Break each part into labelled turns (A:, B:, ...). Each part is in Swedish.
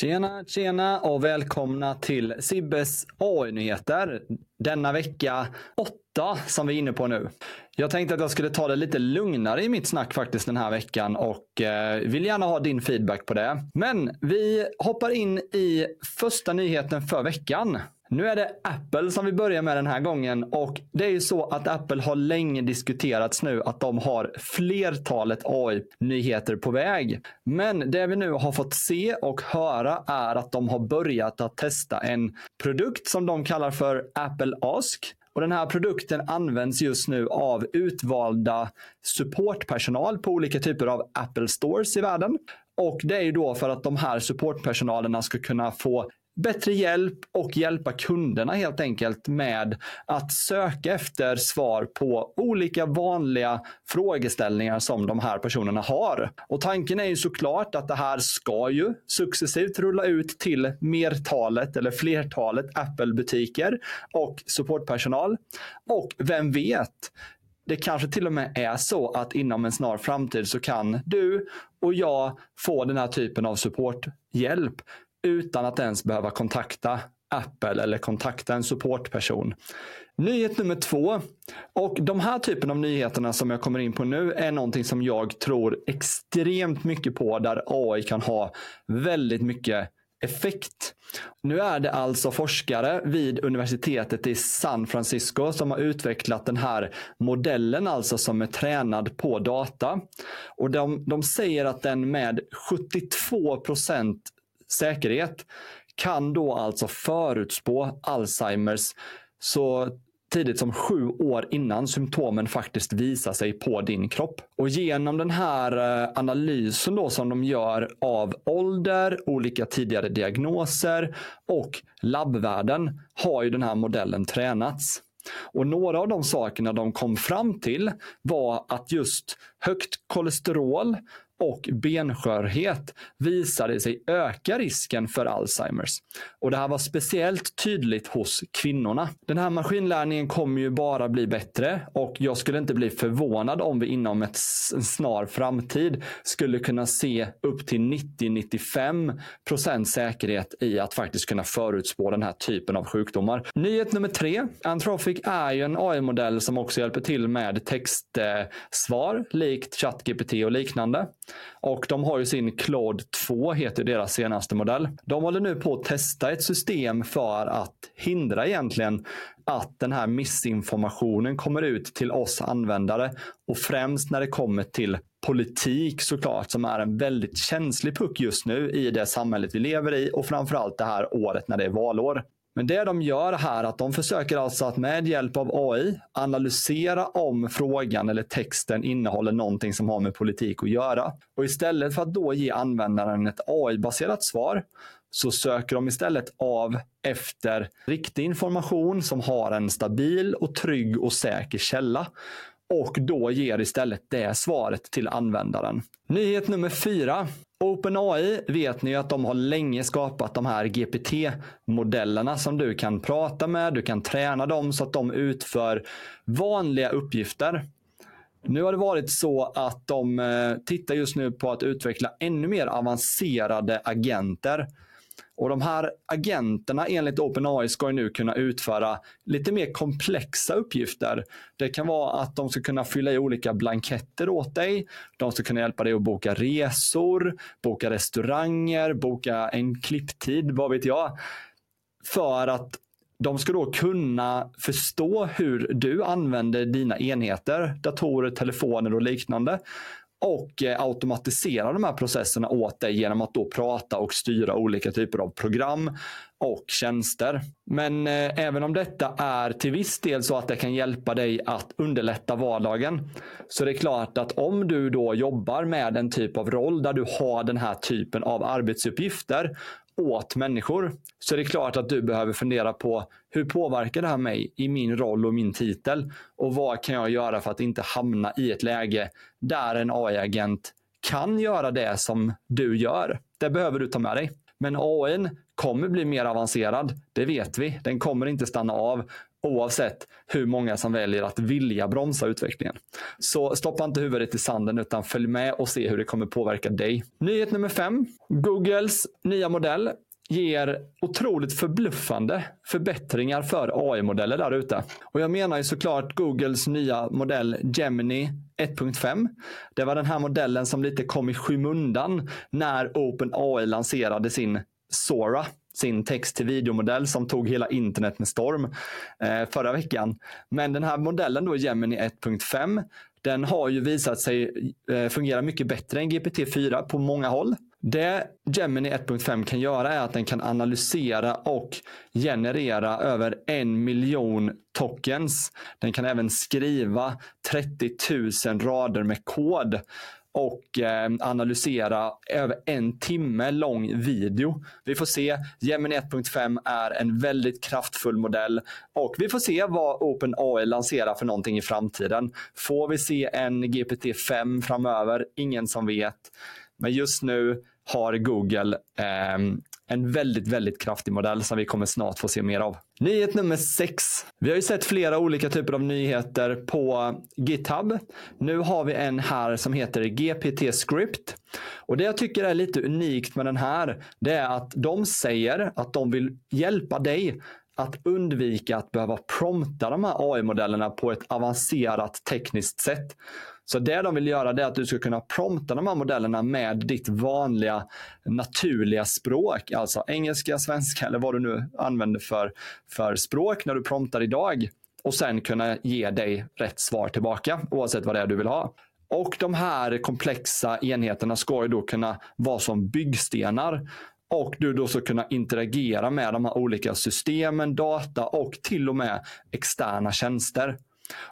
A: Tjena, tjena och välkomna till Sibbes AI-nyheter. Denna vecka 8 som vi är inne på nu. Jag tänkte att jag skulle ta det lite lugnare i mitt snack faktiskt den här veckan och eh, vill gärna ha din feedback på det. Men vi hoppar in i första nyheten för veckan. Nu är det Apple som vi börjar med den här gången och det är ju så att Apple har länge diskuterats nu att de har flertalet AI-nyheter på väg. Men det vi nu har fått se och höra är att de har börjat att testa en produkt som de kallar för Apple Ask. Och Den här produkten används just nu av utvalda supportpersonal på olika typer av Apple Stores i världen. Och Det är ju då för att de här supportpersonalerna ska kunna få bättre hjälp och hjälpa kunderna helt enkelt med att söka efter svar på olika vanliga frågeställningar som de här personerna har. Och tanken är ju såklart att det här ska ju successivt rulla ut till mertalet eller flertalet Apple-butiker och supportpersonal. Och vem vet, det kanske till och med är så att inom en snar framtid så kan du och jag få den här typen av supporthjälp utan att ens behöva kontakta Apple eller kontakta en supportperson. Nyhet nummer två. Och de här typen av nyheterna som jag kommer in på nu är någonting som jag tror extremt mycket på där AI kan ha väldigt mycket effekt. Nu är det alltså forskare vid universitetet i San Francisco som har utvecklat den här modellen alltså som är tränad på data. Och de, de säger att den med 72 procent säkerhet kan då alltså förutspå Alzheimers så tidigt som sju år innan symptomen faktiskt visar sig på din kropp. Och genom den här eh, analysen då som de gör av ålder, olika tidigare diagnoser och labbvärden har ju den här modellen tränats. Och några av de sakerna de kom fram till var att just högt kolesterol och benskörhet visade sig öka risken för Alzheimers. Och Det här var speciellt tydligt hos kvinnorna. Den här maskinlärningen kommer ju bara bli bättre och jag skulle inte bli förvånad om vi inom ett snar framtid skulle kunna se upp till 90-95% säkerhet i att faktiskt kunna förutspå den här typen av sjukdomar. Nyhet nummer tre. Anthropic är ju en AI-modell som också hjälper till med textsvar likt ChatGPT och liknande. Och de har ju sin Claude 2, heter deras senaste modell. De håller nu på att testa ett system för att hindra egentligen att den här missinformationen kommer ut till oss användare. Och främst när det kommer till politik såklart, som är en väldigt känslig puck just nu i det samhället vi lever i och framförallt det här året när det är valår. Men det de gör här är att de försöker alltså att med hjälp av AI analysera om frågan eller texten innehåller någonting som har med politik att göra. Och istället för att då ge användaren ett AI-baserat svar så söker de istället av efter riktig information som har en stabil och trygg och säker källa och då ger istället det svaret till användaren. Nyhet nummer fyra. OpenAI vet ni att de har länge skapat de här GPT-modellerna som du kan prata med. Du kan träna dem så att de utför vanliga uppgifter. Nu har det varit så att de eh, tittar just nu på att utveckla ännu mer avancerade agenter och De här agenterna enligt OpenAI ska nu kunna utföra lite mer komplexa uppgifter. Det kan vara att de ska kunna fylla i olika blanketter åt dig. De ska kunna hjälpa dig att boka resor, boka restauranger, boka en klipptid, vad vet jag. För att de ska då kunna förstå hur du använder dina enheter, datorer, telefoner och liknande och eh, automatisera de här processerna åt dig genom att då prata och styra olika typer av program och tjänster. Men eh, även om detta är till viss del så att det kan hjälpa dig att underlätta vardagen så det är klart att om du då jobbar med en typ av roll där du har den här typen av arbetsuppgifter åt människor så är det klart att du behöver fundera på hur påverkar det här mig i min roll och min titel? Och vad kan jag göra för att inte hamna i ett läge där en AI-agent kan göra det som du gör? Det behöver du ta med dig. Men AI kommer bli mer avancerad. Det vet vi. Den kommer inte stanna av oavsett hur många som väljer att vilja bromsa utvecklingen. Så stoppa inte huvudet i sanden utan följ med och se hur det kommer påverka dig. Nyhet nummer fem. Googles nya modell ger otroligt förbluffande förbättringar för AI-modeller där ute. Och jag menar ju såklart Googles nya modell Gemini 1.5. Det var den här modellen som lite kom i skymundan när OpenAI lanserade sin Sora sin text till videomodell som tog hela internet med storm eh, förra veckan. Men den här modellen då, Gemini 1.5, den har ju visat sig eh, fungera mycket bättre än GPT-4 på många håll. Det Gemini 1.5 kan göra är att den kan analysera och generera över en miljon tokens. Den kan även skriva 30 000 rader med kod och eh, analysera över en timme lång video. Vi får se. Gemini 1.5 är en väldigt kraftfull modell och vi får se vad OpenAI lanserar för någonting i framtiden. Får vi se en GPT-5 framöver? Ingen som vet. Men just nu har Google eh, en väldigt, väldigt kraftig modell som vi kommer snart få se mer av. Nyhet nummer 6. Vi har ju sett flera olika typer av nyheter på GitHub. Nu har vi en här som heter GPT Script. Och det jag tycker är lite unikt med den här, det är att de säger att de vill hjälpa dig att undvika att behöva prompta de här AI-modellerna på ett avancerat tekniskt sätt. Så det de vill göra är att du ska kunna prompta de här modellerna med ditt vanliga naturliga språk. Alltså engelska, svenska eller vad du nu använder för, för språk när du promptar idag. Och sen kunna ge dig rätt svar tillbaka oavsett vad det är du vill ha. Och de här komplexa enheterna ska ju då kunna vara som byggstenar och du då ska kunna interagera med de här olika systemen, data och till och med externa tjänster.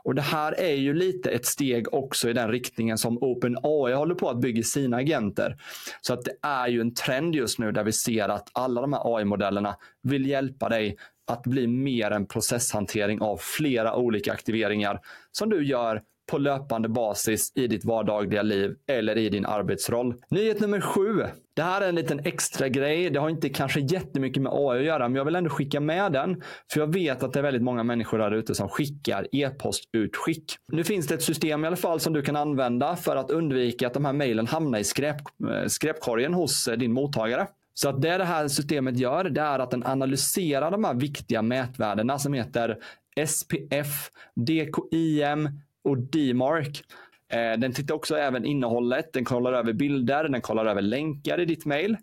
A: Och Det här är ju lite ett steg också i den riktningen som OpenAI håller på att bygga sina agenter. Så att det är ju en trend just nu där vi ser att alla de här AI-modellerna vill hjälpa dig att bli mer en processhantering av flera olika aktiveringar som du gör på löpande basis i ditt vardagliga liv eller i din arbetsroll. Nyhet nummer sju. Det här är en liten extra grej. Det har inte kanske jättemycket med AI att göra, men jag vill ändå skicka med den. För jag vet att det är väldigt många människor där ute som skickar e-postutskick. Nu finns det ett system i alla fall som du kan använda för att undvika att de här mejlen hamnar i skräp, eh, skräpkorgen hos eh, din mottagare. Så att det det här systemet gör, det är att den analyserar de här viktiga mätvärdena som heter SPF, DKIM, och DMark. Eh, den tittar också även innehållet, den kollar över bilder, den kollar över länkar i ditt mail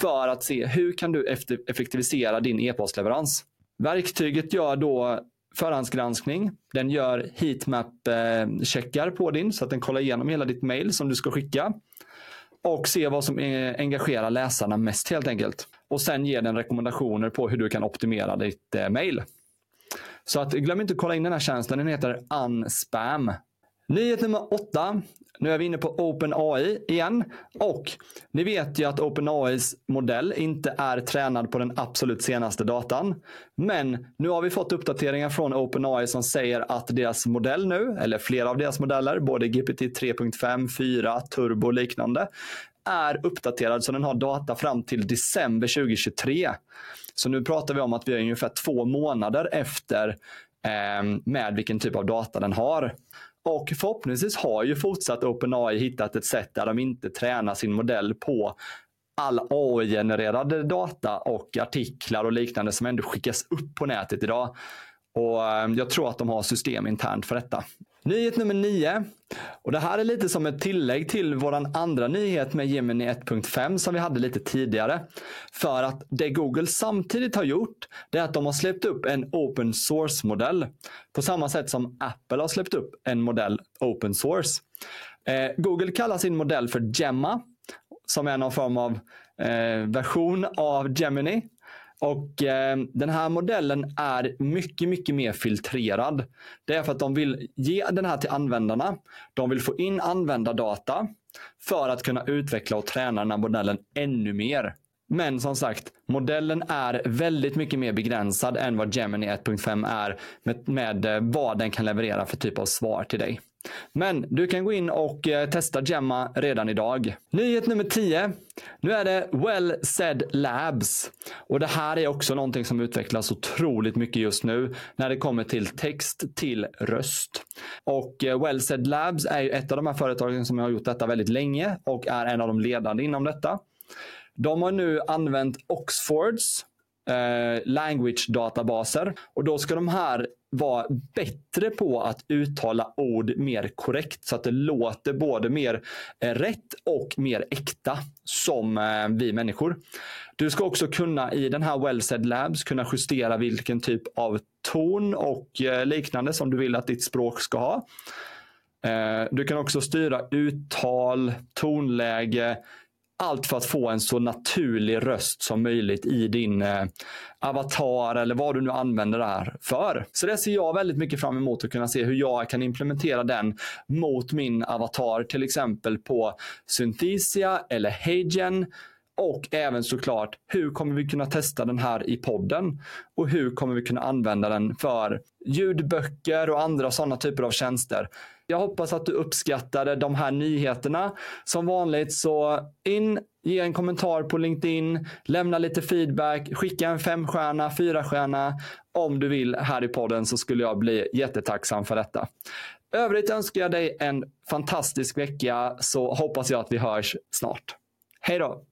A: för att se hur kan du effektivisera din e-postleverans. Verktyget gör då förhandsgranskning. Den gör heatmap-checkar på din så att den kollar igenom hela ditt mail som du ska skicka. Och se vad som engagerar läsarna mest helt enkelt. Och sen ger den rekommendationer på hur du kan optimera ditt eh, mail. Så att, glöm inte att kolla in den här tjänsten. Den heter Unspam. Nyhet nummer åtta. Nu är vi inne på OpenAI igen. Och ni vet ju att OpenAIs modell inte är tränad på den absolut senaste datan. Men nu har vi fått uppdateringar från OpenAI som säger att deras modell nu, eller flera av deras modeller, både GPT 3.5, 4, Turbo och liknande, är uppdaterad så den har data fram till december 2023. Så nu pratar vi om att vi är ungefär två månader efter eh, med vilken typ av data den har. Och förhoppningsvis har ju fortsatt OpenAI hittat ett sätt där de inte tränar sin modell på all AI-genererade data och artiklar och liknande som ändå skickas upp på nätet idag. Och eh, Jag tror att de har system internt för detta. Nyhet nummer 9. Och det här är lite som ett tillägg till vår andra nyhet med Gemini 1.5 som vi hade lite tidigare. För att det Google samtidigt har gjort, det är att de har släppt upp en open source-modell. På samma sätt som Apple har släppt upp en modell open source. Eh, Google kallar sin modell för Gemma, som är någon form av eh, version av Gemini. Och eh, Den här modellen är mycket, mycket mer filtrerad. Det är för att de vill ge den här till användarna. De vill få in användardata för att kunna utveckla och träna den här modellen ännu mer. Men som sagt, modellen är väldigt mycket mer begränsad än vad Gemini 1.5 är med, med eh, vad den kan leverera för typ av svar till dig. Men du kan gå in och eh, testa Gemma redan idag. Nyhet nummer 10. Nu är det Well Said Labs. Och det här är också någonting som utvecklas otroligt mycket just nu när det kommer till text till röst. Och eh, Well Said Labs är ju ett av de här företagen som har gjort detta väldigt länge och är en av de ledande inom detta. De har nu använt Oxfords eh, language-databaser. Och då ska de här vara bättre på att uttala ord mer korrekt så att det låter både mer eh, rätt och mer äkta som eh, vi människor. Du ska också kunna i den här Wellsaid Labs kunna justera vilken typ av ton och eh, liknande som du vill att ditt språk ska ha. Du kan också styra uttal, tonläge, allt för att få en så naturlig röst som möjligt i din eh, avatar eller vad du nu använder det här för. Så det ser jag väldigt mycket fram emot att kunna se hur jag kan implementera den mot min avatar, till exempel på Synthesia eller Hagen. Och även såklart, hur kommer vi kunna testa den här i podden? Och hur kommer vi kunna använda den för ljudböcker och andra sådana typer av tjänster? Jag hoppas att du uppskattade de här nyheterna. Som vanligt så in, ge en kommentar på LinkedIn, lämna lite feedback, skicka en femstjärna, fyrastjärna om du vill här i podden så skulle jag bli jättetacksam för detta. Övrigt önskar jag dig en fantastisk vecka så hoppas jag att vi hörs snart. Hej då!